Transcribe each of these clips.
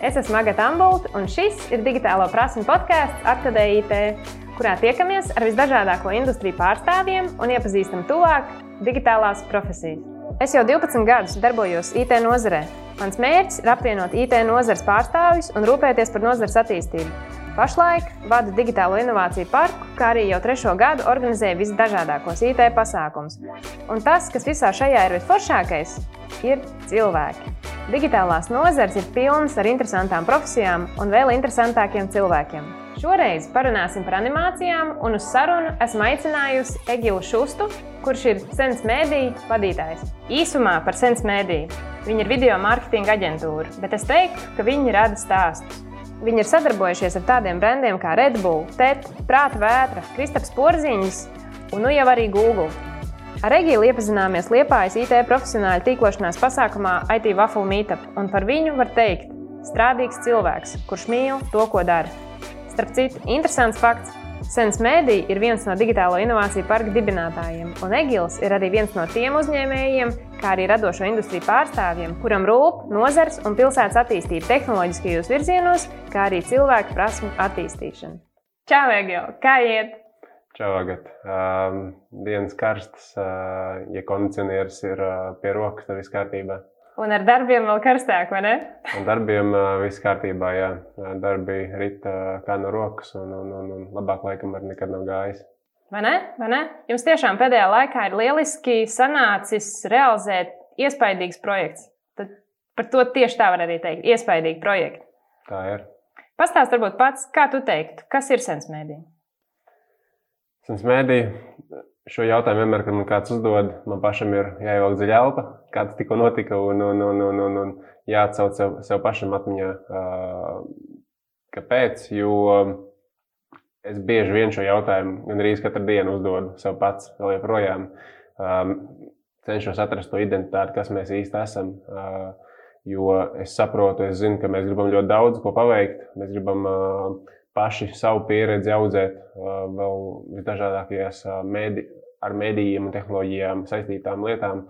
Es esmu Magata Ambulta, un šis ir digitālo prasmu podkāsts Arkadē IT, kurā tiekamies ar visdažādāko industriju pārstāvjiem un iepazīstam tuvāk digitālās profesijas. Es jau 12 gadus darbojos IT nozarē. Mans mērķis ir apvienot IT nozares pārstāvjus un rūpēties par nozares attīstību. Pašlaik vadu digitālo inovāciju parku, kā arī jau trešo gadu organizēju visdažādākos IT pasākumus. Un tas, kas visā šajā ir visforšākais, ir cilvēki. Digitālās nozares ir pilnas ar interesantām profesijām un vēl interesantākiem cilvēkiem. Šoreiz parunāsim par animācijām, un uz sarunu esmu aicinājusi Egilu Šustu, kurš ir Sens Mēdīja vadītājs. Īsumā par Sens Mēdīju. Viņa ir video mārketinga aģentūra, bet es teiktu, ka viņi rada stāstus. Viņi ir sadarbojušies ar tādiem brendiem kā Red Bull, TET, Prāta vētra, Kristaps Porziņš un nu jau arī Google. Ar Regīlu iepazināmies Liepājas IT profesionāļu tīklošanās pasākumā IT Waffle Meetup, un par viņu var teikt - strādīgs cilvēks, kurš mīl to, ko dara. Starp citu, interesants fakts Sens Mēdī ir viens no digitālo inovāciju parka dibinātājiem, un Egils ir arī viens no tiem uzņēmējiem, kā arī radošo industriju pārstāvjiem, kuram rūp nozars un pilsētas attīstība tehnoloģiskajos virzienos, kā arī cilvēku prasmu attīstīšana. Čau, Egil! Kā iet? Čau, Agat! Um, dienas karstas, uh, ja kondicionieris ir uh, pie rokas, tad viss kārtībā. Un ar darbiem vēl karstāk, vai ne? Ar darbiem viss kārtībā, jā. Darbi rita kā no rokas, un, un, un, un labāk laikam arī nekad nav gājis. Vai ne? vai ne? Jums tiešām pēdējā laikā ir lieliski sanācis realizēt iespaidīgs projekts. Tad par to tieši tā var arī teikt. Iespaidīgi projekti. Tā ir. Pastāst varbūt pats, kā tu teiktu, kas ir sensmēdija? Sensmēdija šo jautājumu vienmēr, kad man kāds uzdod, man pašam ir jāievelk dziļa elpa, kāds tikko notika, un, un, un, un, un, un jāatcauc sev, sev pašam atmiņā, kāpēc. Jo es bieži vien šo jautājumu gandrīz katru dienu uzdodu sev pats, vēl joprojām. Cenšos atrast to identitāti, kas mēs īsti esam. Jo es saprotu, es zinu, ka mēs gribam ļoti daudz ko paveikt. Mēs gribam paši savu pieredzi audzēt vēl visdažādākajās mēdī, ar medijiem un tehnoloģijām saistītām lietām.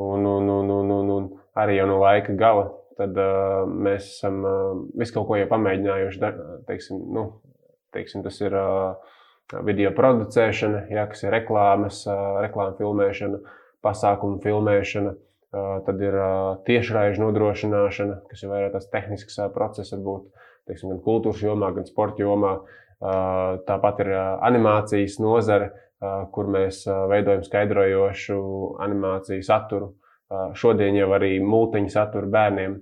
Un, un, un, un, un, un arī jau no laika gala tad, uh, mēs esam uh, visu kaut ko jau pamēģinājuši. Da, teiksim, nu, teiksim, tas ir uh, video producēšana, jā, kas ir reklāmas, uh, reklāmas filmēšana, pasākumu filmēšana. Uh, tad ir uh, tiešraižu nodrošināšana, kas ir vairāk tāds tehnisks uh, process, varbūt teiksim, gan kultūras jomā, gan sporta jomā. Uh, tāpat ir uh, animācijas nozare, kur mēs veidojam skaidrojošu animāciju saturu. Šodien jau arī mūtiņu saturu bērniem,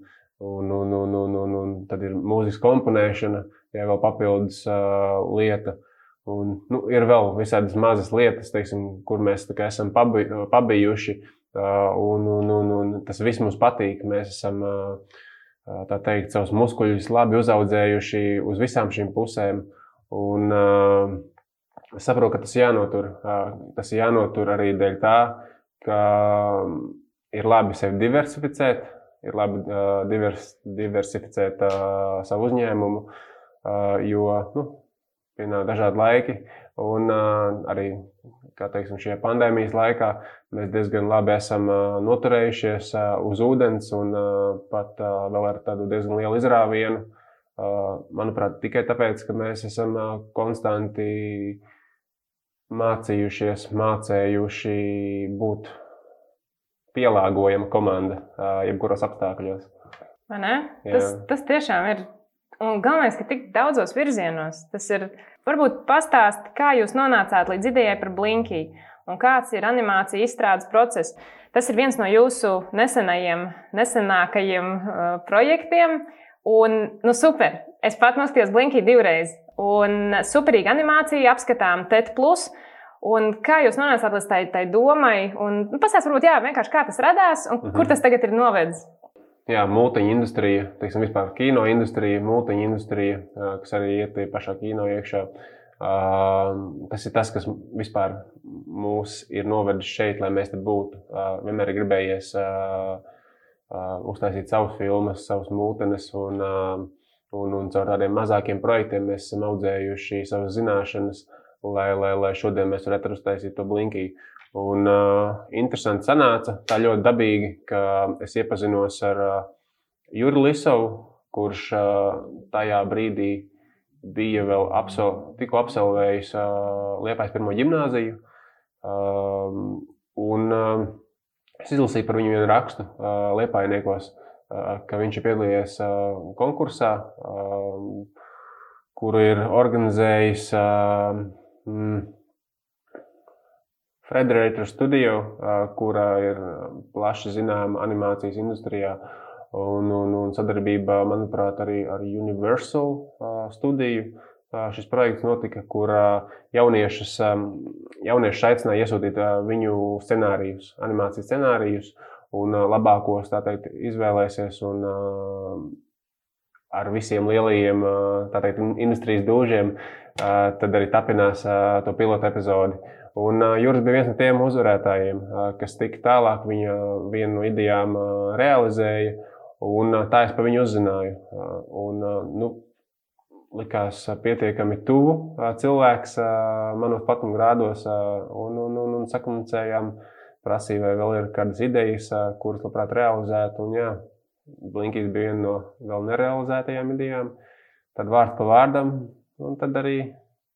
un, un, un, un, un, un tad ir mūzikas komponēšana, ja vēl papildus lieta. Un, nu, ir vēl visādas mazas lietas, teiksim, kur mēs esam pabi, pabijuši, un, un, un, un tas viss mums patīk. Mēs esam tā teikt, savus muskuļus labi uzaudzējuši uz visām šīm pusēm. Un, uh, Es saprotu, ka tas jānotur. Tas ir jānotur arī dēļ tā, ka ir labi sevi diversificēt, ir labi divers, diversificēt savu uzņēmumu, jo nu, pienāk dažādi laiki. Un arī teiksim, šajā pandēmijas laikā mēs diezgan labi esam noturējušies uz ūdens un pat vēl ar tādu diezgan lielu izrāvienu. Manuprāt, tikai tāpēc, ka mēs esam konstanti mācījušies, mācējuši būt pielāgojama komanda jebkuros apstākļos. Tas, tas tiešām ir. Un galvenais, ka tik daudzos virzienos tas ir. Varbūt pastāst, kā jūs nonācāt līdz idejai par Blinky un kāds ir animācija izstrādes process. Tas ir viens no jūsu nesenajiem, nesenākajiem uh, projektiem. Un, nu, super! Es pat noskatījos Blinky divreiz. Un superīga animācija, apskatām TET. Un kā jūs nonācāt līdz tai, tai domai? Un, nu, Pastāstiet, varbūt, jā, vienkārši kā tas radās un mm -hmm. kur tas tagad ir novedis? Jā, mūteņa industrija, teiksim, vispār kino industrija, mūteņa industrija, kas arī iet pašā kino iekšā. Tas ir tas, kas vispār mūs ir novedis šeit, lai mēs te būtu. Vienmēr ir gribējies uztaisīt savus filmas, savus mūtenes, un, un, un caur tādiem mazākiem projektiem mēs esam audzējuši savas zināšanas. Lai, lai, lai šodien mēs varētu uztaisīt to blinkiju. Un uh, interesanti sanāca, tā ļoti dabīgi, ka es iepazinos ar uh, Juru Lisovu, kurš tajā brīdī bija vēl absol, tikko absolvējis Liepājas pirmo gimnāziju. Un es izlasīju par viņu vienu rakstu Liepājniekos, ka viņš ir piedalījies konkursā, kuru ir organizējis mm, Frederator Studio, kura ir plaši zināma animācijas industrijā. Un, un, un sadarbībā, manuprāt, arī ar Universal studiju. Šis projekts notika, kur jauniešus, jauniešus aicināja iesūtīt viņu scenārijus, animācijas scenārijus, un labākos teikt, izvēlēsies. Un, ar visiem lielajiem teikt, industrijas dūžiem, tad arī tapinās to pilotu epizodi. Un Juris bija viens no tiem uzvarētājiem, kas tika tālāk viņa vienu no idejām realizēja, un tā es par viņu uzzināju. Un, nu, likās pietiekami tuvu cilvēks manos patuma grādos, un, un, un, un sakomunicējām, prasīja, vai vēl ir kādas idejas, kuras labprāt realizētu. Un, jā, Blinkīs bija viena no vēl nerealizētajām idejām. Tad vārds pa vārdam, un tad arī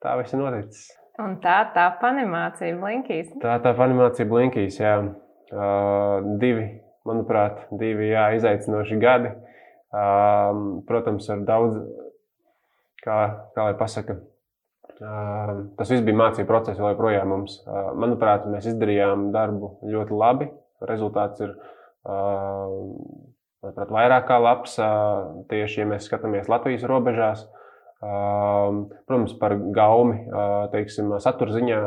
tā viss ir noticis. Un tā tā animācija Blinkīs. Tā tā animācija Blinkīs, jā. Uh, divi, manuprāt, divi jā, izaicinoši gadi. Uh, protams, ar daudz, kā, kā lai pasaka, uh, tas viss bija mācību process vēl joprojām mums. Uh, manuprāt, mēs izdarījām darbu ļoti labi. Rezultāts ir uh, manuprāt, vairāk kā labs. Tieši, ja mēs skatāmies Latvijas robežās, protams, par gaumi, teiksim, satura ziņā.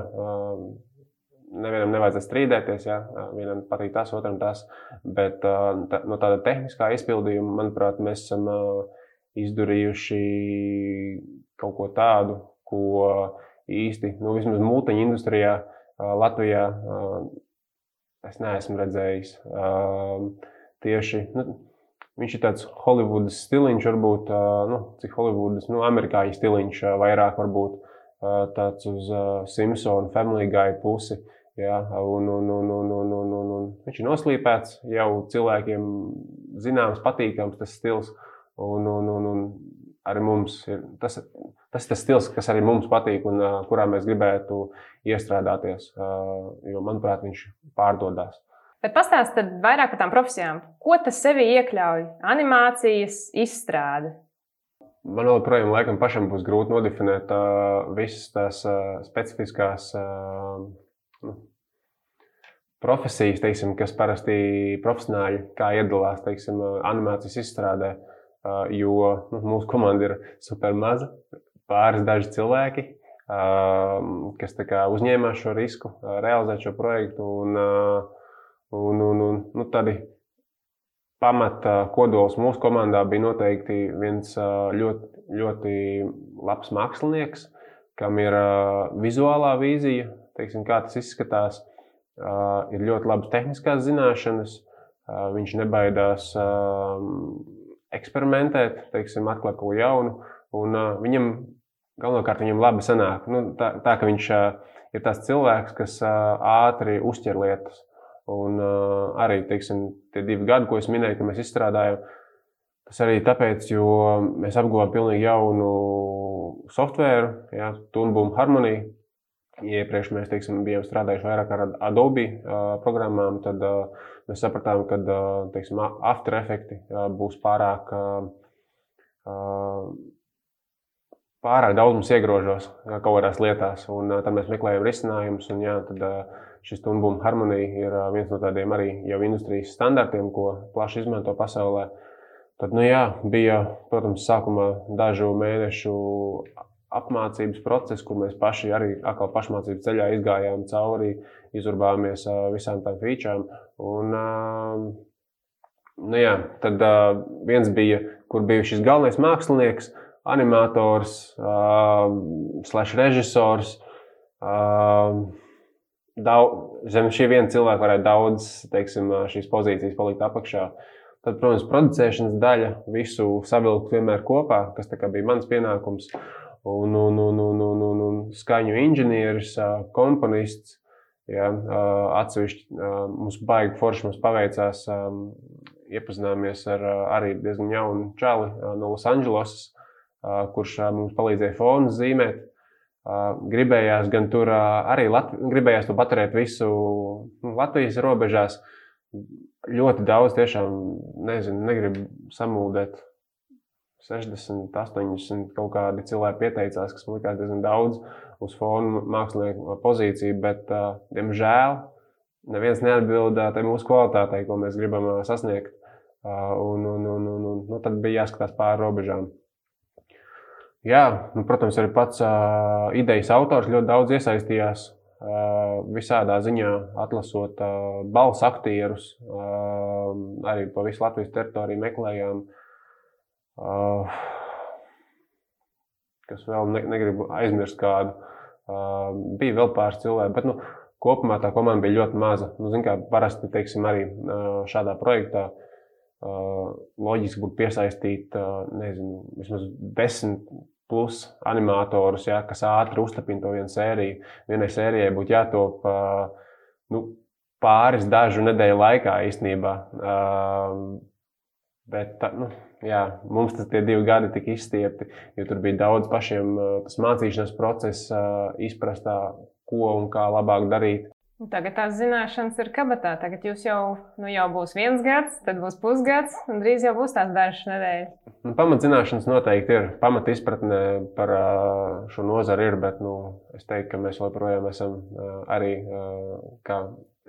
Nevienam nevajadzētu strīdēties, ja vienam patīk tas, otram tas. Bet tā, no tāda tehniskā izpildījuma, manuprāt, mēs esam izdarījuši kaut ko tādu, ko īsti, nu, vismaz mūteņu industrijā Latvijā es neesmu redzējis. Tieši nu, Viņš ir tāds Holivudas stiliņš, varbūt nu, cik Holivudas, nu, amerikāņu stiliņš vairāk varbūt tāds uz Simpsonu, Family Guy pusi. Ja, un, un, un, un, un, un, un, un viņš ir noslīpēts, jau cilvēkiem zināms, patīkams tas stils. Un, un, un, un arī mums ir tas, tas tas stils, kas arī mums patīk un kurā mēs gribētu iestrādāties. Jo, manuprāt, viņš pārdodas. Bet pastāstiet vairāk par tām profesijām. Ko tas sevi iekļauj? Animācijas izstrāde. Man joprojām laikam pašam būs grūti nodefinēt uh, visas tās uh, specifiskās uh, profesijas, teiksim, kas parasti profesionāļi iedalās teiksim, animācijas izstrādē. Uh, jo nu, mūsu komanda ir super maza, pāris daži cilvēki, uh, kas uzņēmās šo risku, uh, realizēt šo projektu. Un, uh, Un, un, un nu, tādi pamata kodols mūsu komandā bija noteikti viens ļoti, ļoti labs mākslinieks, kam ir vizuālā vīzija, teiksim, kā tas izskatās, ir ļoti labas tehniskās zināšanas, viņš nebaidās eksperimentēt, teiksim, atklāt ko jaunu, un viņam galvenokārt viņam labi sanāk. Nu, tā, tā, ka viņš ir tas cilvēks, kas ātri uztver lietas. Un uh, arī teiksim, tie divi gadi, ko es minēju, ka mēs izstrādājam, tas arī tāpēc, jo mēs apguvām pilnīgi jaunu softvēru, ja, Tunbumu harmoniju. Iepriekš mēs teiksim, bijām strādājuši vairāk ar Adobe uh, programmām, tad uh, mēs sapratām, ka uh, teiksim, After Effects uh, būs pārāk, uh, pārāk daudz mums iegrožos kaut kādās lietās. Un, uh, tad mēs meklējām risinājumus. Un, jā, tad, uh, šis tunbuma harmonija ir viens no tādiem arī jau industrijas standartiem, ko plaši izmanto pasaulē. Tad, nu jā, bija, protams, sākumā dažu mēnešu apmācības process, kur mēs paši arī atkal pašmācības ceļā izgājām cauri, izurbāmies visām tām featurām. Un, nu jā, tad viens bija, kur bija šis galvenais mākslinieks, animators, slash režisors daudz, zem šī viena cilvēka varētu daudz teiksim, šīs pozīcijas palikt apakšā. Tad, protams, producēšanas daļa visu savilkt vienmēr kopā, kas bija mans pienākums. Un, un, un, un, un, un, un skaņu inženieris, komponists. Ja, atsevišķi mums baigi forši mums paveicās iepazināmies ar arī diezgan jaunu čali no Losandželosas, kurš mums palīdzēja fonu zīmēt. Gribējās gan tur arī Latvi, gribējās to paturēt visu nu, Latvijas robežās. Ļoti daudz, tiešām, nezinu, negribu samūdēt 60, 80 kaut kādi cilvēki pieteicās, kas man likās diezgan daudz uz fonu mākslinieku pozīciju, bet, uh, diemžēl, neviens neatbildēja tai mūsu kvalitātei, ko mēs gribam sasniegt. Uh, un, un, un, un, un nu, tad bija jāskatās pāri robežām. Jā, nu, protams, arī pats uh, idejas autors ļoti daudz iesaistījās uh, visādā ziņā, atlasot uh, balss aktierus. Uh, arī pa visu Latvijas teritoriju meklējām. Uh, kas vēl ne, negribu aizmirst kādu. Uh, bija vēl pāris cilvēki, bet nu, kopumā tā komanda bija ļoti maza. Nu, zin, kā, parasti teiksim, arī uh, šādā projektā uh, loģiski būtu piesaistīt nezinu, vismaz desmit plus animatorus, ja, kas ātri uztapina to vienu sēriju. Vienai sērijai būtu jātop nu, pāris dažu nedēļu laikā īstenībā. Bet, nu, jā, mums tas divi gadi tika izstiepti, jo tur bija daudz pašiem mācīšanās process, izprast, ko un kā labāk darīt. Tagad tās zināšanas ir kabatā. Tagad jūs jau, nu, jau būs viens gads, tad būs pusgads, un drīz jau būs tās dažas nedēļas. Nu, Pamatzināšanas noteikti ir. Pamat izpratne par šo nozari ir, bet nu, es teiktu, ka mēs joprojām esam arī, kā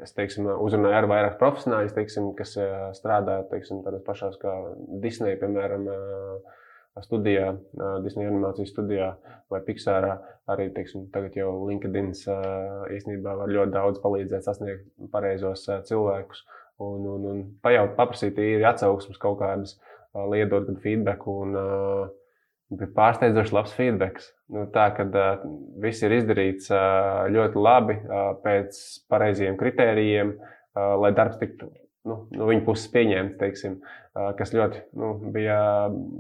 es teiksim, uzrunāju ar vairāk profesionāļus, kas strādā teiksim, tādās pašās kā Disney, piemēram, studijā, Disney animācijas studijā vai Pixārā. Arī teiksim, tagad jau LinkedIn īstenībā var ļoti daudz palīdzēt sasniegt pareizos cilvēkus un, un, un pajaut, paprasīt īri atsauksmes kaut kādas, liedot gan feedback. Un, Bija pārsteidzoši labs feedback. Nu, tā kā uh, viss ir izdarīts uh, ļoti labi, uh, pēc pareiziem kritērijiem, uh, lai darbs tiktu nu, no viņa puses pieņemts, teiksim, uh, kas ļoti nu, bija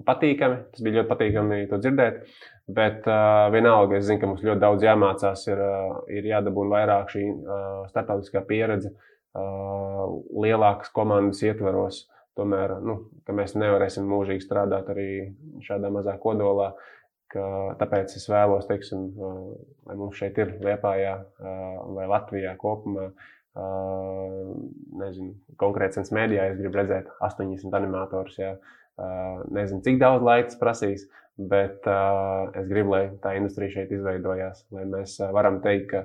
patīkami. Tas bija ļoti patīkami to dzirdēt. Bet uh, vienalga, es zinu, ka mums ļoti daudz jāmācās, ir, uh, ir jādabūna vairāk šī uh, starptautiskā pieredze, uh, lielākas komandas ietvaros. Uh, tomēr nu, mēs nevarēsim mūžīgi strādāt arī šādā mazā kodolā. Ka, tāpēc es vēlos, teiksim, lai mums šeit ir Lietpājā vai Latvijā kopumā. Nezinu, konkrēts mēdījā es gribu redzēt 80 animatorus. Jā. Nezinu, cik daudz laika tas prasīs, bet es gribu, lai tā industrija šeit izveidojās. Lai mēs varam teikt, ka,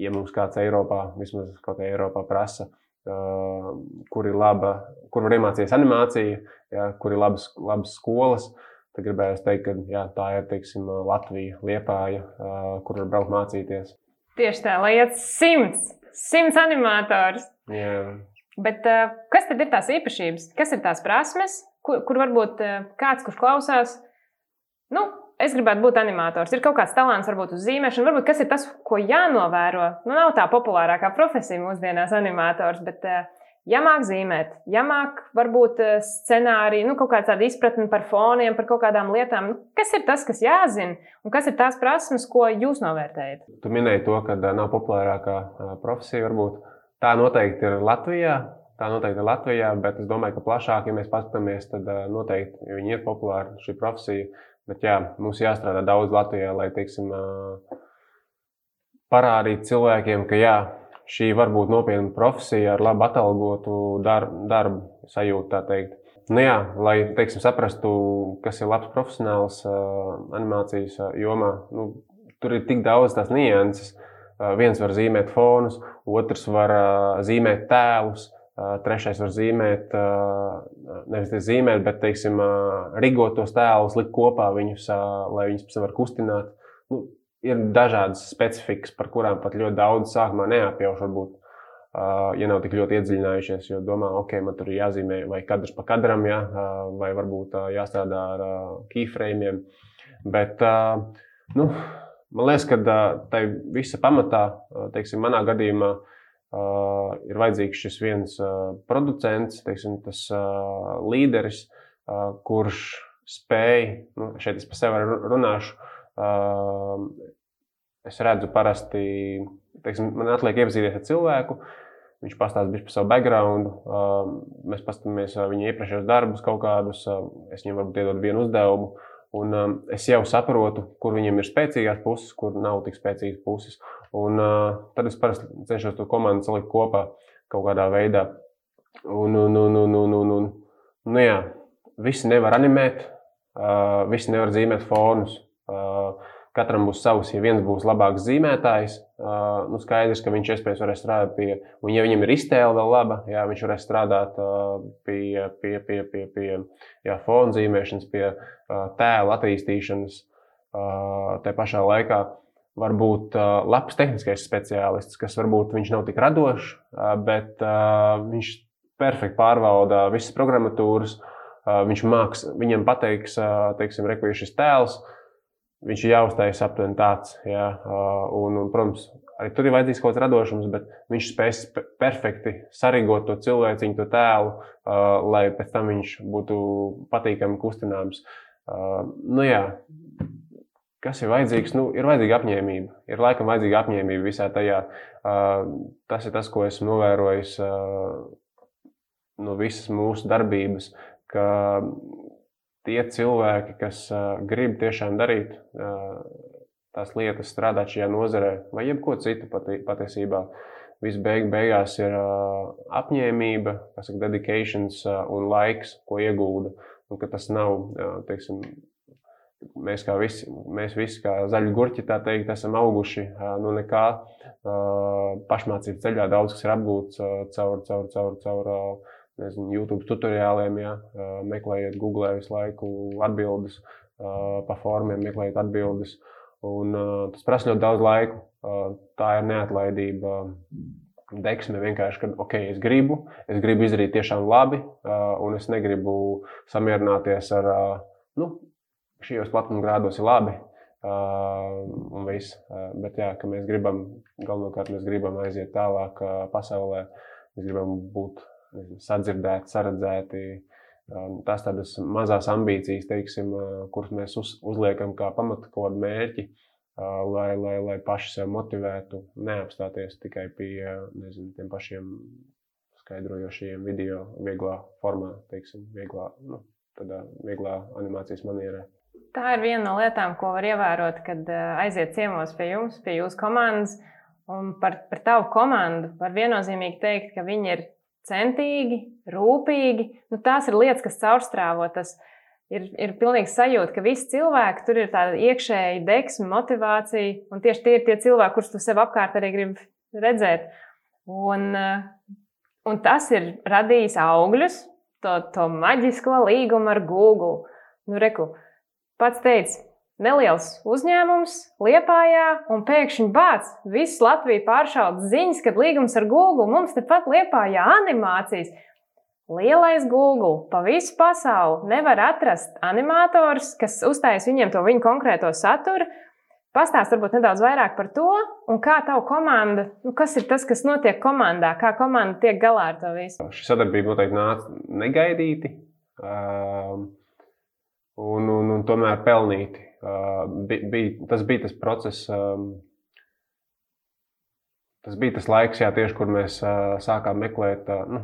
ja mums kāds Eiropā, vismaz kaut kā Eiropā prasa, kur ir laba, kur var iemācīties animāciju, ja, kur ir labas, labas skolas. Tad gribēju teikt, ka jā, tā ir teiksim, Latvija, Liepāja, kur var braukt mācīties. Tieši tā, lai iet simts, simts animators. Jā. Bet kas tad ir tās īpašības? Kas ir tās prasmes, kur, kur varbūt kāds, kurš klausās, nu, es gribētu būt animators. Ir kaut kāds talants, varbūt uz zīmēšanu, varbūt kas ir tas, ko jānovēro. Nu, nav tā populārākā profesija mūsdienās, animators, bet uh, jāmāk zīmēt, jāmāk varbūt uh, scenāriju, nu, kaut kāda izpratne par foniem, par kaut kādām lietām. Nu, kas ir tas, kas jāzina, un kas ir tās prasmes, ko jūs novērtējat? Tu minēji to, ka uh, nav populārākā profesija, varbūt tā noteikti ir Latvijā. Tā noteikti ir Latvijā, bet es domāju, ka plašāk, ja mēs paskatāmies, tad noteikti viņi ir populāri šī profesija. Bet jā, mums jāstrādā daudz Latvijā, lai teiksim, parādītu cilvēkiem, ka jā, šī var būt nopietna profesija ar labu atalgotu darbu, darbu sajūtu. Nu jā, lai teiksim, saprastu, kas ir labs profesionāls animācijas jomā, nu, tur ir tik daudz tās nianses. Viens var zīmēt fonus, otrs var zīmēt tēlus, Trešais var zīmēt, nevis zīmēt, bet, teiksim, rigot tos tēlus, likt kopā viņus, lai viņus pēc tam var kustināt. Nu, ir dažādas specifikas, par kurām pat ļoti daudz sākumā neapjauš, varbūt, ja nav tik ļoti iedziļinājušies, jo domā, ok, man tur ir jāzīmē vai kadrs pa kadram, ja, vai varbūt jāstrādā ar keyframe. Bet, nu, man liekas, ka tai visa pamatā, teiksim, manā gadījumā, Uh, ir vajadzīgs šis viens uh, producents, teiksim, tas uh, līderis, uh, kurš spēj, nu, šeit es par sevi runāšu. Uh, es redzu, parasti teiksim, man atliek iepazīties ar cilvēku. Viņš pastāstīja par savu background, mēs paskatāmies viņa iepriekšējos darbus, kaut kādus. Es viņam varbūt iedodu vienu uzdevumu, un es jau saprotu, kur viņam ir spēcīgās puses, kur nav tik spēcīgas puses. Un tad es parasti cenšos to komandu salikt kopā kaut kādā veidā. Un, un, un, un, un, un, un, nu jā, visi nevar animēt, visi nevar zīmēt fonus. Katram būs savs, ja viens būs labāks zīmētājs, Uh, nu, skaidrs, ka viņš iespējams varēs strādāt pie, un ja viņam ir iztēle vēl laba, jā, viņš varēs strādāt uh, pie, pie, pie, pie, pie jā, fona zīmēšanas, pie uh, tēla attīstīšanas. Tā pašā laikā var būt labs tehniskais speciālists, kas varbūt viņš nav tik radošs, bet viņš perfekti pārvalda visas programmatūras. Viņš māks, viņam pateiks, teiksim, šis tēls, viņš ir jāuztais aptuveni tāds. Jā, un, un, protams, arī tur ir vajadzīgs kaut kāds radošums, bet viņš spēs perfekti sarīkot to cilvēciņu, to tēlu, lai pēc tam viņš būtu patīkami kustināms. Nu, jā, kas ir vajadzīgs? Nu, ir vajadzīga apņēmība. Ir laikam vajadzīga apņēmība visā tajā. Tas ir tas, ko esmu novērojis no visas mūsu darbības, ka tie cilvēki, kas uh, grib tiešām darīt uh, tās lietas, strādāt šajā nozarē, vai jebko citu pati, patiesībā, viss beig, beigās ir uh, apņēmība, kas ir dedications uh, un laiks, ko iegūda. Un ka tas nav, uh, teiksim, mēs, visi, mēs visi kā zaļi gurķi, tā teikt, esam auguši uh, no nekā. Uh, pašmācības ceļā daudz kas ir apgūts uh, caur, caur, caur, caur uh, nezinu, YouTube tutoriāliem, ja, meklējiet, googlē visu laiku atbildes, pa formiem meklējiet atbildes. Un, tas prasa ļoti daudz laika. Tā ir neatlaidība. Deksme vienkārši, ka, ok, es gribu, es gribu izdarīt tiešām labi, un es negribu samierināties ar, nu, šajos platuma grādos ir labi, un viss. Bet, jā, ka mēs gribam, galvenokārt mēs gribam aiziet tālāk pasaulē, mēs gribam būt sadzirdēti, saredzēti. Tās tādas mazas ambīcijas, teiksim, kuras mēs uz, uzliekam kā pamatu kaut kādu mērķi, lai, lai, lai paši sev motivētu, neapstāties tikai pie nezinu, tiem pašiem skaidrojošiem video, vieglā formā, teiksim, vieglā, nu, tādā vieglā animācijas manierē. Tā ir viena no lietām, ko var ievērot, kad aiziet ciemos pie jums, pie jūsu komandas. Un par, par tavu komandu var viennozīmīgi teikt, ka viņi ir centīgi, rūpīgi. Nu, tās ir lietas, kas caurstrāvo. Tas ir, ir pilnīgi sajūta, ka visi cilvēki tur ir tāda iekšēja deksme, motivācija. Un tieši tie ir tie cilvēki, kurus tu sev apkārt arī gribi redzēt. Un, un tas ir radījis augļus, to, to maģisko līgumu ar Google. Nu, reku, pats teica, neliels uzņēmums Liepājā, un pēkšņi bāc, viss Latvija pāršaudas ziņas, kad līgums ar Google mums tepat Liepājā animācijas. Lielais Google pa visu pasauli nevar atrast animators, kas uzstājas viņiem to viņu konkrēto saturu. Pastāst varbūt nedaudz vairāk par to, un kā tava komanda, nu, kas ir tas, kas notiek komandā, kā komanda tiek galā ar to visu. Šī sadarbība noteikti nāca negaidīti, um, un, un, un tomēr pelnīti bija, tas bija tas process. Tas bija tas laiks, jā, tieši, kur mēs sākām meklēt, nu,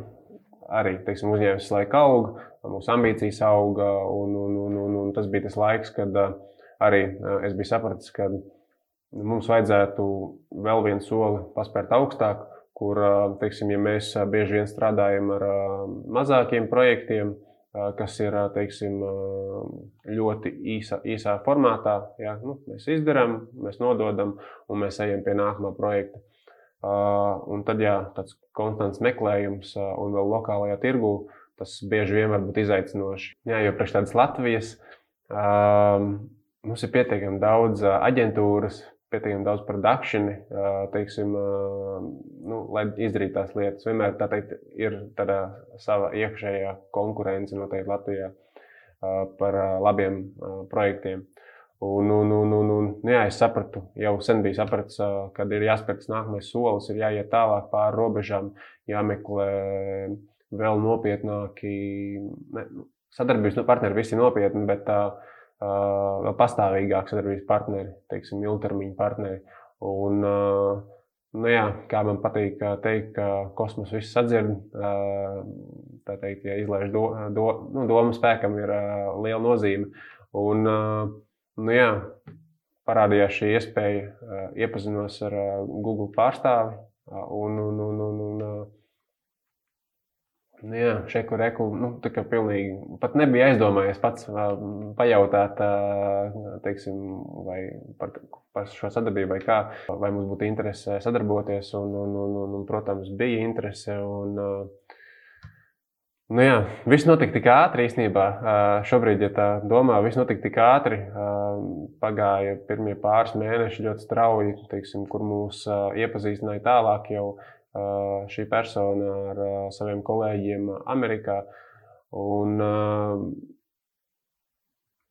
arī teiksim, uzņēmums laika auga, mūsu ambīcijas auga. Un, un, un, un, un tas bija tas laiks, kad arī es biju sapratis, ka mums vajadzētu vēl vienu soli paspērt augstāk, kur, teiksim, ja mēs bieži vien strādājam ar mazākiem projektiem, kas ir teiksim, ļoti īsa, īsā formātā. Jā, nu, mēs izdarām, mēs nododam un mēs ejam pie nākamā projekta. Un tad, jā, tāds konstants meklējums un vēl lokālajā tirgū, tas bieži vien var būt izaicinoši. Jā, jo priekš tādas Latvijas mums ir pietiekami daudz aģentūras, pietiekami daudz produkciju, teiksim, nu, lai izdarītu tās lietas. Vienmēr tā teikt, ir tāda sava iekšējā konkurence noteikti Latvijā par labiem projektiem. Un, un, un, un, un, nu jā, es sapratu, jau sen biju sapratis, kad ir jāspēr tas nākamais solis, ir jāiet tālāk pāri robežām, jāmeklē vēl nopietnāki. Ne, nu, sadarbības partneri visi nopietni, bet uh, vēl pastāvīgāk sadarbības partneri, teiksim, ilgtermiņa partneri. Un, nu, jā, kā man patīk teikt, ka kosmos viss sadzird. Tā teikt, ja izlaiž do, do, nu, domu spēkam, ir liela nozīme. Un, nu, jā, parādījās šī iespēja, iepazinos ar Google pārstāvi. Un, un, un, un, un, Nu, jā, šeku reku, nu, tā kā pilnīgi pat nebija aizdomājies pats pajautāt, teiksim, vai par, par šo sadarbību, vai kā, vai mums būtu interese sadarboties, un, un, un, un, un protams, bija interese. Un, Nu jā, viss notika tik ātri īstenībā. Šobrīd, ja tā domā, viss notika tik ātri. Pagāja pirmie pāris mēneši ļoti strauji, teiksim, kur mūs iepazīstināja tālāk jau šī persona ar saviem kolēģiem Amerikā. Un,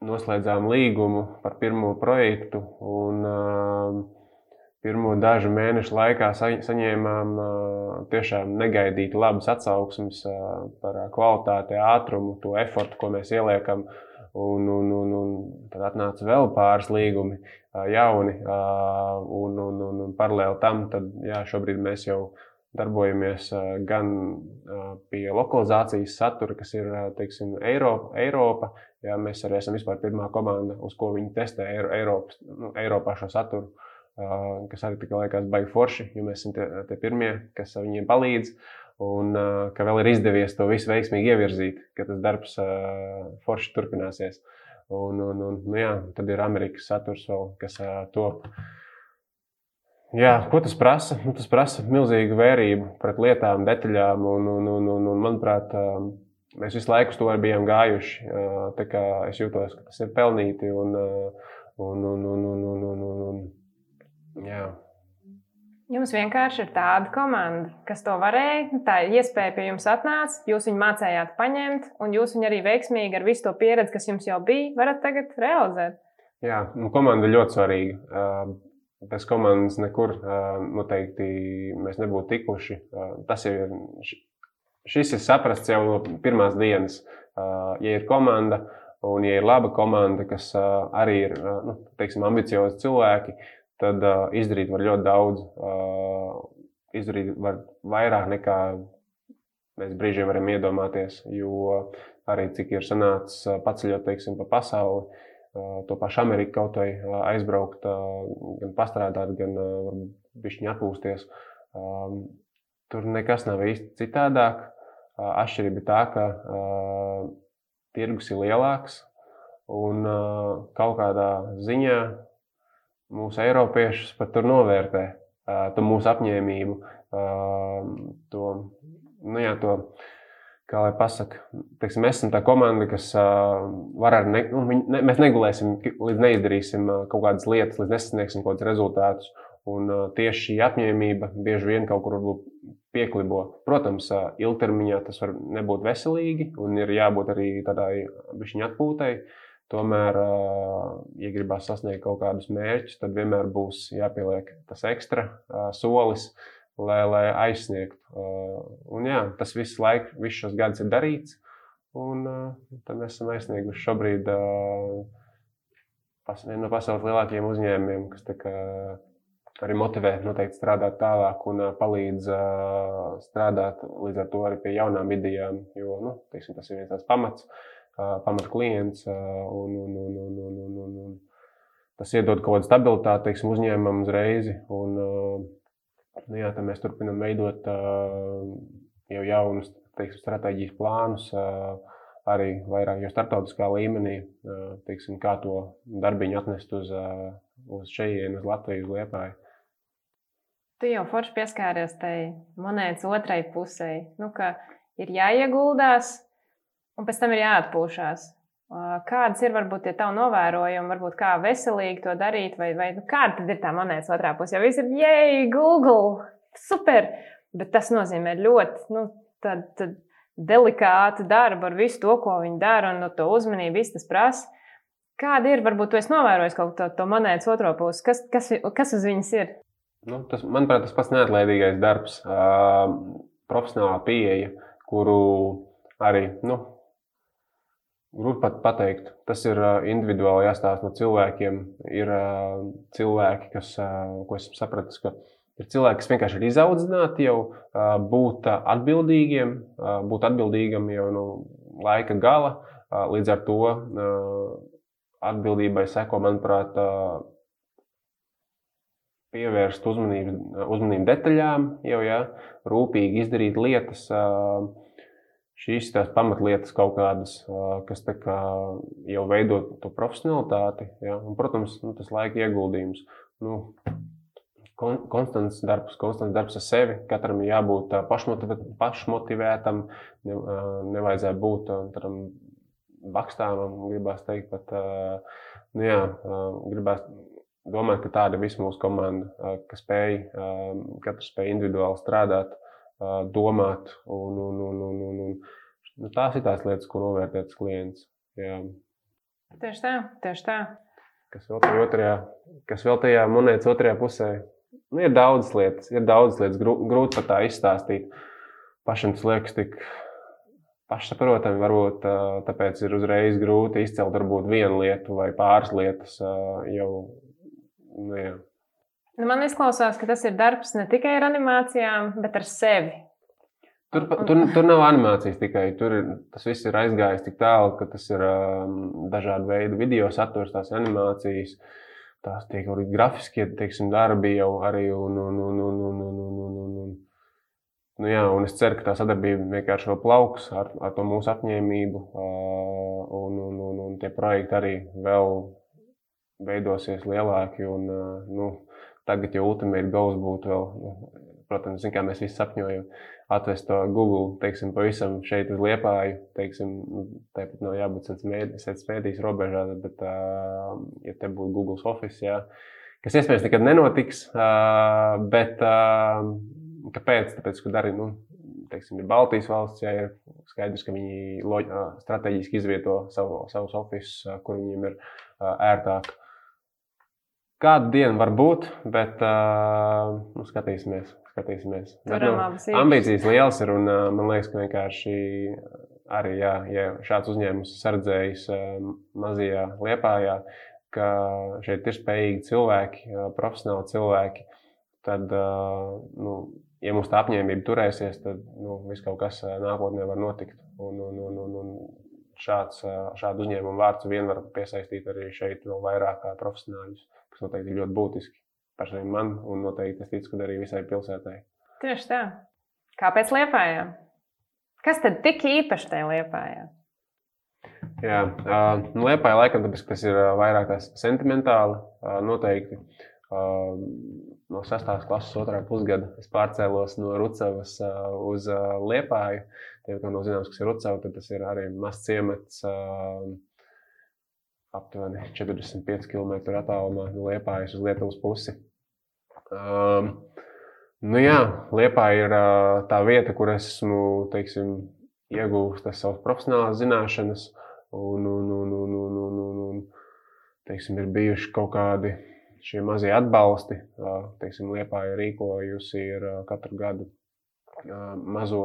noslēdzām līgumu par pirmo projektu. Un, pirmo dažu mēnešu laikā saņēmām tiešām negaidīti labas atsauksmes par kvalitāti, ātrumu, to efortu, ko mēs ieliekam. Un, un, un, un tad atnāca vēl pāris līgumi, jauni. Un, un, un, un paralēli tam, tad, jā, šobrīd mēs jau darbojamies gan pie lokalizācijas satura, kas ir teiksim, Eiropa. Eiropa jā, mēs arī esam pirmā komanda, uz ko viņi testē Eiropas, nu, Eiropā šo saturu, kas arī tikai liekas baigi forši, jo mēs esam tie, tie pirmie, kas viņiem palīdz. Un ka vēl ir izdevies to visu veiksmīgi ievirzīt, ka tas darbs forši turpināsies. Un, un, un, nu jā, tad ir Amerikas saturs vēl, kas top. Uh, Jā, ko tas prasa? Nu, tas prasa milzīgu vērību pret lietām, detaļām. Un, un, un, un, un, manuprāt, mēs visu laiku uz to bijām gājuši. Es jūtos, ka tas ir pelnīti. Un, un, un, un, un, un, un, un, un, jā. Jums vienkārši ir tāda komanda, kas to varēja. Tā iespēja pie jums atnāca, jūs viņu mācījāt paņemt, un jūs viņu arī veiksmīgi ar visu to pieredzi, kas jums jau bija, varat tagad realizēt. Jā, nu, komanda ļoti svarīga bez komandas nekur noteikti mēs nebūtu tikuši. Tas jau ir, šis ir saprasts jau no pirmās dienas. Ja ir komanda, un ja ir laba komanda, kas arī ir nu, teiksim, ambiciozi cilvēki, tad izdarīt var ļoti daudz. Izdarīt var vairāk nekā mēs brīžiem varam iedomāties, jo arī cik ir sanācis paceļot teiksim, pa pasauli to pašu Ameriku kaut vai aizbraukt, gan pastrādāt, gan bišķiņu atpūsties. Tur nekas nav īsti citādāk. Atšķirība ir tā, ka tirgus ir lielāks un kaut kādā ziņā mūsu eiropiešus pat tur novērtē to mūsu apņēmību, to, nu jā, to kā lai pasakā, teiksim, mēs esam tā komanda, kas uh, var ar, ne, nu, ne, mēs negulēsim, līdz neizdarīsim uh, kaut kādas lietas, līdz nesasniegsim kaut kādus rezultātus. Un uh, tieši šī apņēmība bieži vien kaut kur pieklibo. Protams, uh, ilgtermiņā tas var nebūt veselīgi un ir jābūt arī tādai bišķiņa atpūtai. Tomēr, uh, ja gribās sasniegt kaut kādus mērķus, tad vienmēr būs jāpieliek tas ekstra uh, solis. Uh, lai, lai aizsniegtu. Uh, un, jā, tas viss laiks, visus šos gadus ir darīts. Un uh, tad mēs esam aizsnieguši šobrīd uh, vienu no pasaules lielākajiem uzņēmumiem, kas arī motivē noteikti strādāt tālāk un palīdz strādāt līdz ar to arī pie jaunām idejām. Jo nu, teiksim, tas ir viens tāds pamats, pamata klients. Un, un, un, un, un, un, un, un, tas iedod kaut kādu stabilitāti teiksim, uzņēmumam uzreiz. Un, Nu, jā, mēs turpinām veidot jau jaunus teiksim, stratēģijas plānus, arī vairāk jau starptautiskā līmenī, teiksim, kā to darbiņu atnest uz, uz šejienu, uz Latviju, uz Liepāju. Tu jau forši pieskāries tai monētas otrai pusē, nu, ka ir jāieguldās, un pēc tam ir jāatpūšas. Kādas ir varbūt tie tavi novērojumi, varbūt kā veselīgi to darīt, vai, vai nu, kāda tad ir tā monētas otrā puse? Jo viss ir, jēj, Google, super! Bet tas nozīmē ļoti nu, tad, tad delikātu darbu ar visu to, ko viņi dara, un no to uzmanību viss tas prasa. Kāda ir, varbūt, tu esi novērojis kaut to, to monētas otro pusi? Kas, kas, kas uz viņas ir? Nu, tas, manuprāt, tas pats neatlaidīgais darbs, uh, profesionālā pieeja, kuru arī nu, Grūti pat pateikt. Tas ir individuāli jāstāsta no cilvēkiem. Ir cilvēki, kas, ko esmu sapratis, ka Ir cilvēki, kas vienkārši ir izaudzināti jau būt atbildīgiem, būt atbildīgam jau no laika gala. Līdz ar to atbildībai seko, manuprāt, pievērst uzmanību, uzmanību detaļām, jau ja, rūpīgi izdarīt lietas, šīs tās pamatlietas kaut kādas, kas kā jau veido to profesionalitāti. Ja, un, protams, nu, tas laika ieguldījums. Nu, konstants darbs, konstants darbs ar sevi. Katram ir jābūt pašmotivētam, ne, nevajadzētu būt tādam bakstāmam, gribās teikt, pat, nu jā, gribās domāt, ka tāda ir visa mūsu komanda, kas spēj, katrs spēj individuāli strādāt, domāt, un, un, un, un, un, un nu, tās ir tās lietas, ko novērtēts klients. Jā. Tieši tā, tieši tā. Kas vēl otrajā, kas vēl tajā monētas otrajā pusē Nu, ir daudz lietas, ir daudz lietas, grūti pat tā izstāstīt. Pašam tas liekas tik pašsaprotami, varbūt tāpēc ir uzreiz grūti izcelt varbūt vienu lietu vai pāris lietas jau. Nu, jā. Nu, man izklausās, ka tas ir darbs ne tikai ar animācijām, bet ar sevi. Tur, tur, tur nav animācijas tikai. Tur ir, tas viss ir aizgājis tik tālu, ka tas ir um, dažādi veidi video saturs, tās animācijas. Uh, tās tiek arī grafiskie teiksim, darbi jau arī. Un, un, un, un, un, un, un, un, un, un. Nu, jā, un es ceru, ka tā sadarbība vienkārši vēl plauks ar, ar to mūsu apņēmību, un, un, un, un tie projekti arī vēl veidosies lielāki. Un, nu, tagad jau ultimate goals būtu vēl, nu, protams, kā mēs visi sapņojam, atvest to Google, teiksim, pavisam šeit uz liepāju, teiksim, nu, tāpat nav jābūt sēdz mēdīs robežā, bet, ja te būtu Google Office, jā, kas iespējams nekad nenotiks, bet kāpēc? Tāpēc, ka arī, nu, teiksim, ir Baltijas valsts, ja ir skaidrs, ka viņi strateģiski izvieto savu, savus oficius, kur viņiem ir ērtāk. Kādu dienu var būt, bet uh, nu, skatīsimies skatīsimies. Bet, nu, ambīcijas lielas ir un man liekas, ka vienkārši arī, jā, ja šāds uzņēmums sardzējis mazajā liepājā, ka šeit ir spējīgi cilvēki, profesionāli cilvēki, tad, nu, ja mums tā apņēmība turēsies, tad nu, viss kaut kas nākotnē var notikt. Un, un, un, un, un šāds, šādu uzņēmumu vārds vien var piesaistīt arī šeit vēl vairāk profesionāļus, noteikti ir ļoti būtiski pašai man, un noteikti es ticu, ka arī visai pilsētai. Tieši tā. Kāpēc liepājā? Kas tad tik īpaši tajā liepājā? Jā, uh, nu, liepājā laikam, tāpēc, ka tas ir vairāk tās sentimentāli, uh, noteikti. Uh, no 6. klases otrā pusgada es pārcēlos no Rucavas uh, uz uh, Liepāju. Tiem, kam nav zināms, kas ir Rucava, tad tas ir arī mazs ciemats. Uh, aptuveni 45 km attālumā no Liepājas uz Lietuvas pusi. Um, nu jā, Liepā ir uh, tā vieta, kur esmu teiksim, iegūst savas profesionālās zināšanas, un, un, un, un, un, un, un, un teiksim, ir bijuši kaut kādi šie mazie atbalsti. Uh, teiksim, Liepā ir rīkojusi ir, uh, katru gadu mazo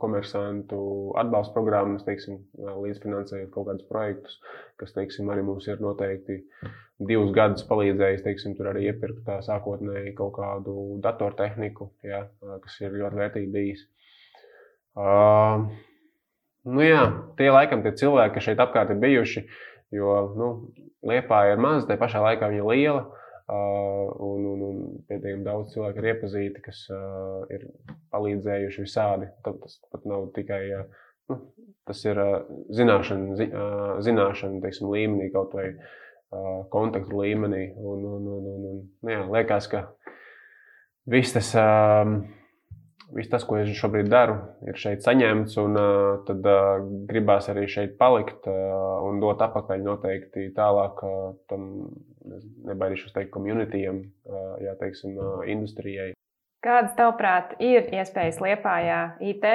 komersantu atbalsta programmas, teiksim, līdzfinansējot kaut kādus projektus, kas teiksim, arī mums ir noteikti divus gadus palīdzējis teiksim, tur arī iepirkt tā sākotnēji kaut kādu datortehniku, ja, kas ir ļoti vērtīgi bijis. Uh, nu jā, tie laikam tie cilvēki, kas šeit apkārt ir bijuši, jo nu, Liepā ir maza, tai pašā laikā viņa ir liela. Uh, un, un, un pietiekami daudz cilvēku ir iepazīti, kas uh, ir palīdzējuši visādi. Tad tas pat nav tikai uh, nu, tas ir uh, zināšana, zi, uh, zināšana teiksim, līmenī, kaut vai uh, kontaktu līmenī. Un, un, un, un, un, nu, jā, liekas, ka viss tas. Uh, Viss tas, ko es šobrīd daru, ir šeit saņemts, un uh, tad uh, gribās arī šeit palikt uh, un dot atpakaļ noteikti tālāk uh, tam, nebaidīšos teikt, komunitijam, uh, jā, teiksim, industrijai. Kādas, tavuprāt, ir iespējas liepājā IT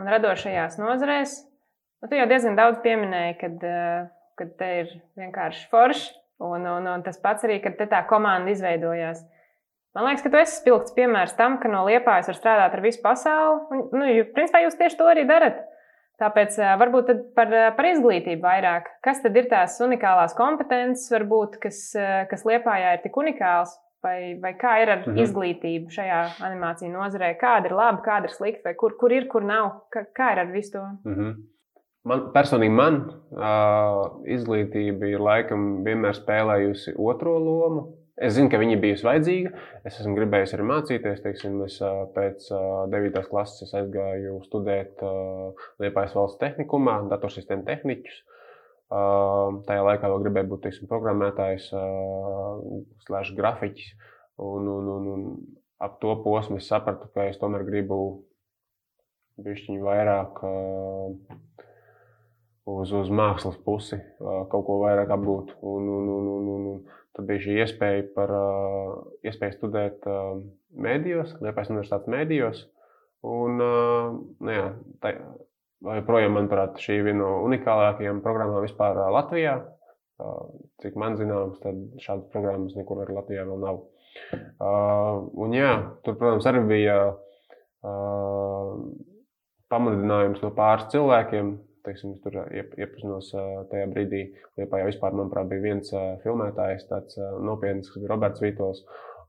un radošajās nozarēs? Nu, tu jau diezgan daudz pieminēji, kad, kad te ir vienkārši forši, un, un, un tas pats arī, kad tā komanda izveidojās. Man liekas, ka tu esi spilgts piemērs tam, ka no liepājas var strādāt ar visu pasauli. Un, nu, principā jūs tieši to arī darat. Tāpēc varbūt par, par izglītību vairāk. Kas tad ir tās unikālās kompetences, varbūt, kas, kas liepājā ir tik unikāls, Vai, vai kā ir ar -hmm. izglītību šajā animāciju nozarē? Kāda ir laba, kāda ir slikta, vai kur, kur ir, kur nav? Kā, kā ir ar visu to? -hmm. Man, personīgi man uh, izglītība ir laikam vienmēr spēlējusi otro lomu. Es zinu, ka viņa bijusi vajadzīga. Es esmu gribējis arī mācīties. Teiksim, es pēc 9. klases aizgāju studēt Liepājas valsts tehnikumā, datorsistēmu tehniķus. Tajā laikā vēl gribēju būt teiksim, programmētājs, slēdz grafiķis. Un, un, un, un ap to posmu es sapratu, ka es tomēr gribu bišķiņu vairāk uz, uz mākslas pusi, kaut ko vairāk apgūt. Un, un, un, un, un, un, Tad bija šī iespēja, par, iespēja studēt mēdījos, Liepais universitātes mēdījos. Un, nu, jā, tā, joprojām, manuprāt, šī ir viena no unikālākajām programmām vispār Latvijā. Cik man zināms, tad šādas programmas nekur arī Latvijā vēl nav. Un, jā, tur, protams, arī bija pamudinājums no pāris cilvēkiem teiksim, tur iep, iepazinos tajā brīdī. Liepā jau vispār, manuprāt, bija viens filmētājs, tāds nopietns, kas bija Roberts Vītols.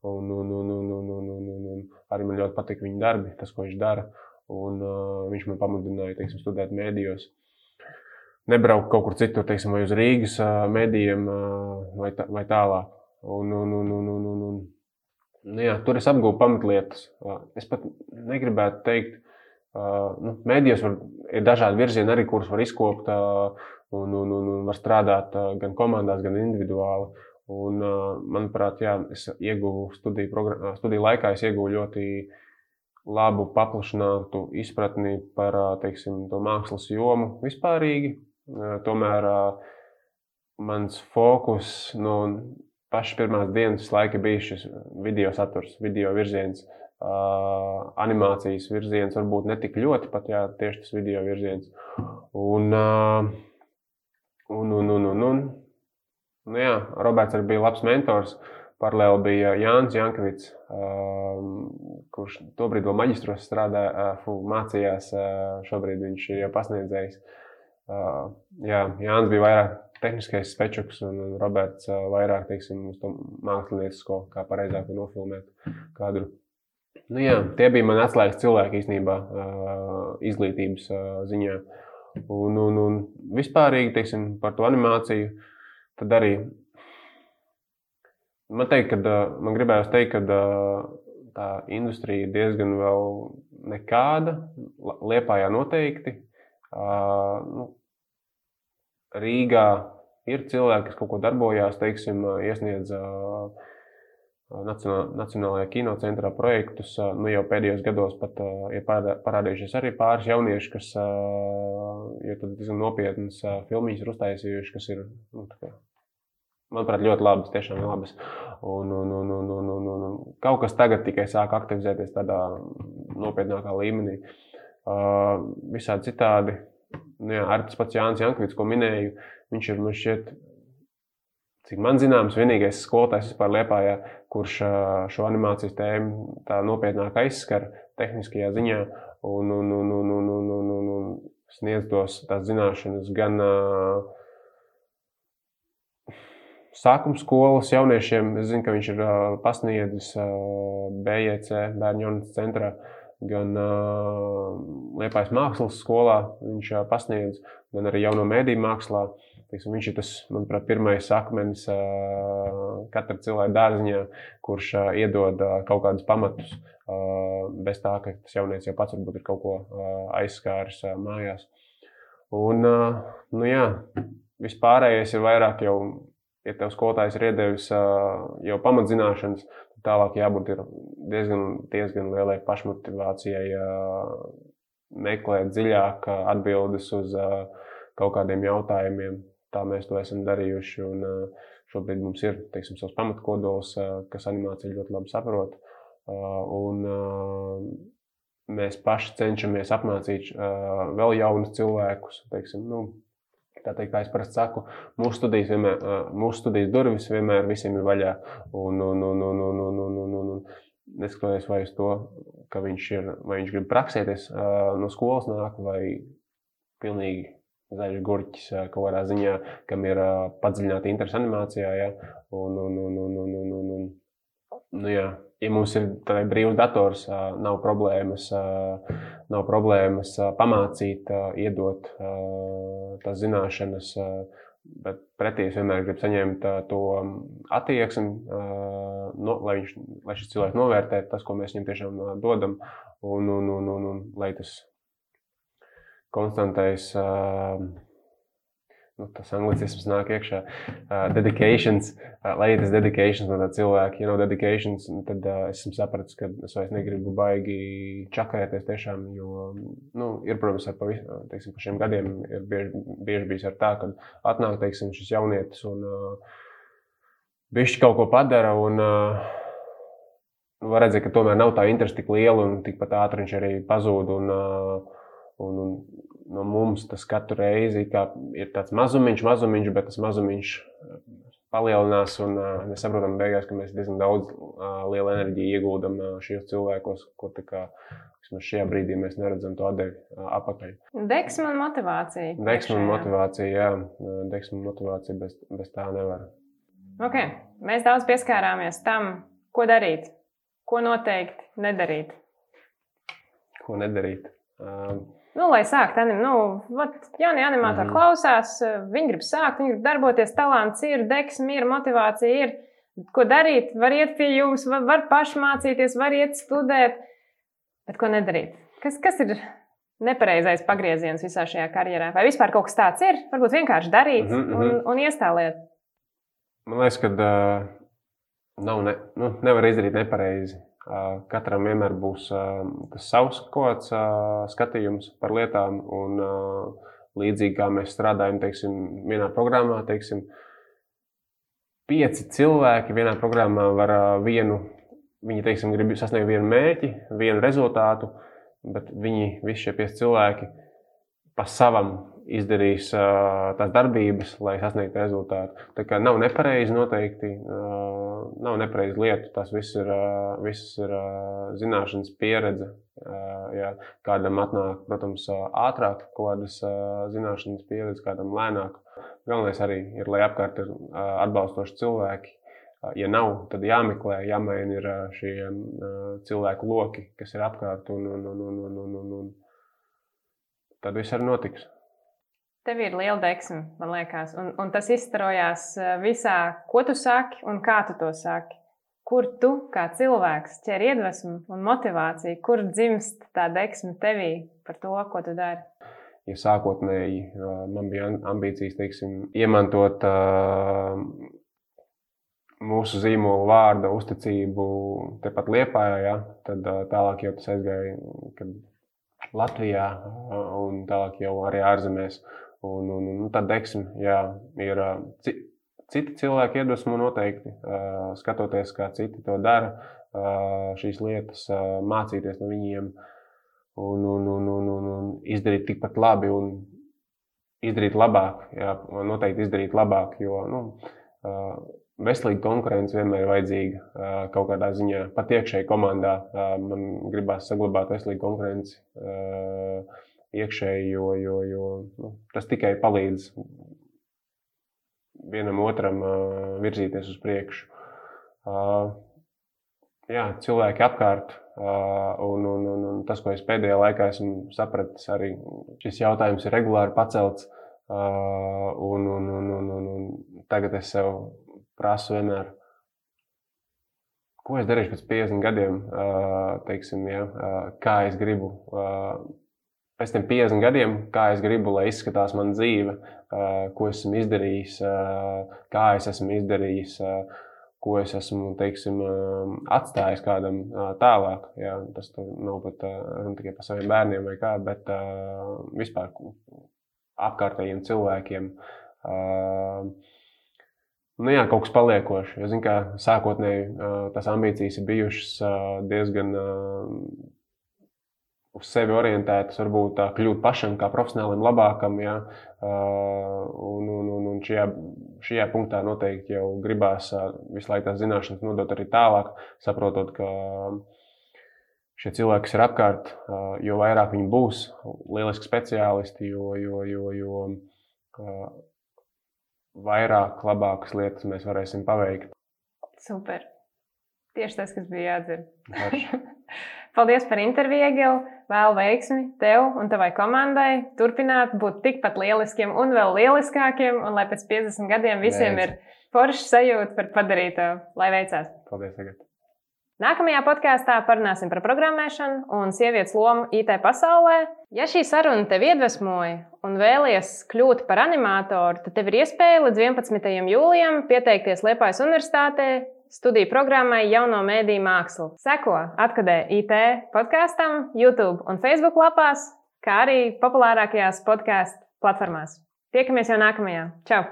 Un, un, un, un, un, un, un, un, un arī man ļoti patīk viņa darbi, tas, ko viņš dara. Un, uh, viņš man pamudināja teiksim, studēt mēdījos. Nebraukt kaut kur citur, teiksim, vai uz Rīgas uh, mēdījiem, uh, vai, tā, vai tālāk. Un, un, un, un, un, un, un, nu, jā, tur es apgūstu pamatlietas. Uh, es pat negribētu teikt, Uh, nu, Mēdījos var, ir dažādi virzieni, arī kurus var izkopt un, un, un, un var strādāt gan komandās, gan individuāli. Un, manuprāt, jā, es ieguvu studiju, studiju laikā, es ieguvu ļoti labu, paplašinātu izpratni par teiksim, to mākslas jomu vispārīgi. Tomēr mans fokus no pašas pirmās dienas laika bija šis video saturs, video virziens. Uh, animācijas virziens, varbūt ne tik ļoti, pat jā, tieši tas video virziens. Un, uh, un, un, un, un, un. Nu, jā, Roberts arī bija labs mentors. Paralēli bija Jānis Jankovits, uh, kurš tobrīd vēl maģistros strādāja, uh, mācījās. Uh, šobrīd viņš ir jau pasniedzējis. Uh, jā, Jānis bija vairāk tehniskais spečuks, un Roberts uh, vairāk teiksim, uz to māksliniecisko, kā pareizāk nofilmēt kadru. Nu, jā, tie bija mani atslēgas cilvēki īstenībā, izglītības ziņā. Un, un, un vispārīgi teiksim, par to animāciju. Tad arī man, teikt, kad, man gribējās teikt, ka tā industrija ir diezgan vēl nekāda. Liepājā noteikti. Nu, Rīgā ir cilvēki, kas kaut ko darbojās, teiksim, iesniedz uh, Nacionālajā kinocentrā projektus. Nu, jau pēdējos gados pat ir parādījušies arī pāris jaunieši, kas ir diezgan nopietnas filmiņas uztaisījuši, kas ir, nu, kā, manuprāt, ļoti labas, tiešām labas. Un, un, un, un, un, un, un, un kaut kas tagad tikai sāk aktivizēties tādā nopietnākā līmenī. Uh, visādi citādi, nu, jā, arī tas pats Jānis Jankvits, ko minēju, viņš ir, man šķiet, cik man zināms, vienīgais skolotājs vispār Liepājā, kurš šo animācijas tēmu tā nopietnāk aizskar tehniskajā ziņā un, un, un, un, un, un, un, un, un sniedz tos tās zināšanas gan uh, sākuma skolas jauniešiem. Es zinu, ka viņš ir uh, pasniedzis uh, BJC bērnu jaunas centrā. Gan uh, Liepājas mākslas skolā viņš uh, pasniedz, gan arī jauno mēdīju mākslā. Teiksim, viņš ir tas, manuprāt, pirmais akmenis katra cilvēka dārziņā, kurš iedod kaut kādus pamatus, bez tā, ka tas jaunietis jau pats varbūt ir kaut ko aizskāris mājās. Un, nu jā, vispārējais ir vairāk jau, ja tev skolotājs ir iedevis jau pamatzināšanas, tad tālāk jābūt diezgan, diezgan lielai pašmotivācijai meklēt dziļāk atbildes uz kaut kādiem jautājumiem, tā mēs to esam darījuši. Un, šobrīd mums ir teiksim, savs pamatkodols, kas animācija ļoti labi saprot. Un, mēs paši cenšamies apmācīt vēl jaunus cilvēkus. Teiksim, nu, tā teikt, kā es parasti saku, mūsu studijas, vienmēr, mūsu studijas durvis vienmēr visiem ir vaļā. Un, un, un, un, un, un, un, un, un, un, neskatoties vai uz to, ka viņš, ir, vai viņš grib praksēties no skolas nāk, vai pilnīgi zaļš gurķis kaut kādā ziņā, kam ir padziļināta interese animācijā. Ja? Un, un, un, un, un, un, un, un. nu, jā, ja mums ir brīvs dators, nav problēmas, nav problēmas pamācīt, iedot tās zināšanas. Bet pretī es vienmēr gribu saņemt to attieksmi, no, lai, viņš, lai šis cilvēks novērtē tas, ko mēs viņam tiešām dodam, un, un, un, un, un lai tas konstantais uh, nu, tas anglicisms nāk iekšā. Uh, dedications, uh, lai ir tas dedications no tā cilvēka, ja nav dedications, tad uh, esmu sapratis, ka es vairs negribu baigi čakarēties tiešām, jo, nu, ir, protams, ar pavis, teiksim, pa šiem gadiem ir bieži, bieži bijis ar tā, ka atnāk, teiksim, šis jaunietis un uh, bišķi kaut ko padara un uh, var redzēt, ka tomēr nav tā interesi tik liela un tikpat ātri viņš arī pazūd un, uh, un, un no mums tas katru reizi ir tāds mazumiņš, mazumiņš, bet tas mazumiņš uh, palielinās. Un uh, mēs saprotam, beigās, ka mēs diezgan daudz uh, liela enerģija ieguldam šajos cilvēkos, kur kā, šajā brīdī mēs neredzam to atdevi apakaļ. Deksme un motivācija. Deksme un motivācija, jā. Deksme un motivācija bez, bez tā nevar. Okay. Mēs daudz pieskārāmies tam, ko darīt, ko noteikti nedarīt. Ko nedarīt? Uh, Nu, lai sāktu, nu, vat, jaunie animatori mm klausās, viņi grib sākt, viņi grib darboties, talants ir, deksme ir, motivācija ir. Ko darīt? Var iet pie jums, var, var paši mācīties, var iet studēt, bet ko nedarīt? Kas, kas ir nepareizais pagrieziens visā šajā karjerā? Vai vispār kaut kas tāds ir? Varbūt vienkārši darīt mm -hmm. un, un iestāliet. Man liekas, ka uh, nav ne, nu, nevar izdarīt nepareizi. Katram vienmēr būs tas savs kaut kāds skatījums par lietām. Un, līdzīgi kā mēs strādājam, teiksim, vienā programmā, teiksim, pieci cilvēki vienā programmā var vienu, viņi teiksim, grib sasniegt vienu mērķi, vienu rezultātu, bet viņi visi šie pieci cilvēki pa savam izdarīs uh, tās darbības, lai sasniegtu rezultātu. Tā kā nav nepareizi noteikti, uh, nav nepareizi lietu. Tas viss ir, viss ir zināšanas pieredze. Ja kādam atnāk, protams, ātrāk kaut kādas zināšanas pieredze, kādam lēnāk. Galvenais arī ir, lai apkārt ir atbalstoši cilvēki. Ja nav, tad jāmeklē, jāmaina ir šie cilvēku loki, kas ir apkārt, un, un, un, un, un, un, un tad viss arī notiks. Tev ir liela deksme, man liekas, un, un tas izstarojās eh, visā, ko tu saki un kā tu to saki. Kur tu kā cilvēks ķer iedvesmu un motivāciju, kur dzimst tā deksme tevī par to, ko tu dari? Ja sākotnēji eh, man bija ambīcijas, teiksim, iemantot uh, mūsu zīmola vārda uzticību tepat Liepājā, ja, tad uh, tālāk jau tas aizgāja Latvijā uh, un tālāk jau arī ārzemēs. Un, un, un tad deksme, jā, ir citi cilvēki iedvesmo noteikti, skatoties, kā citi to dara, šīs lietas, mācīties no viņiem un, un, un, un, un, un izdarīt tikpat labi un izdarīt labāk. Jā, noteikti izdarīt labāk, jo nu, veselīga konkurence vienmēr ir vajadzīga kaut kādā ziņā. Pat iekšēji komandā man gribās saglabāt veselīgu konkurenci iekšēji, jo, jo, jo nu, tas tikai palīdz vienam otram uh, virzīties uz priekšu. Uh, jā, cilvēki apkārt, uh, un, un, un, un tas, ko es pēdējā laikā esmu sapratis, arī šis jautājums ir regulāri pacelts. Uh, un, un, un, un, un, un tagad es sev prasu vienmēr, ko es darīšu pēc 50 gadiem, uh, teiksim, ja, uh, kā es gribu pēc tam 50 gadiem, kā es gribu, lai izskatās mana dzīve, ko esmu izdarījis, kā es esmu izdarījis, ko es esmu teiksim, atstājis kādam tālāk. Jā, tas nav pat runa tikai par saviem bērniem vai kā, bet vispār apkārtējiem cilvēkiem. Nu, jā, kaut kas paliekošs. Jo, zin, kā, sākotnēji tās ambīcijas ir bijušas diezgan uz sevi orientētas, varbūt kļūt pašam kā profesionālim labākam. Ja? Un, un, un, un šajā, šajā punktā noteikti jau gribās visu laiku tās zināšanas nodot arī tālāk, saprotot, ka šie cilvēki, kas ir apkārt, jo vairāk viņi būs lieliski speciālisti, jo, jo, jo, jo vairāk labākas lietas mēs varēsim paveikt. Super! Tieši tas, kas bija jādzird. Paldies par interviju, Egil. Vēl veiksmi tev un tavai komandai. Turpināt būt tikpat lieliskiem un vēl lieliskākiem, un lai pēc 50 gadiem visiem Mērķi. ir forša sajūta par padarīto. Lai veicās! Paldies, Agat. Nākamajā podkāstā parunāsim par programmēšanu un sievietes lomu IT pasaulē. Ja šī saruna tev iedvesmoja un vēlies kļūt par animatoru, tad tev ir iespēja līdz 11. jūlijam pieteikties Liepājas Universitātē studiju programmai Jauno mēdīju mākslu. Seko atkadē IT podkāstam, YouTube un Facebook lapās, kā arī populārākajās podkāstu platformās. Tiekamies jau nākamajā. Čau!